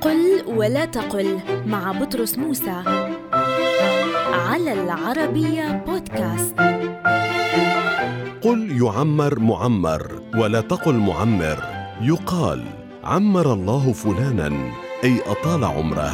قل ولا تقل مع بطرس موسى. على العربية بودكاست. قل يعمر معمر ولا تقل معمر. يقال عمر الله فلانا أي أطال عمره.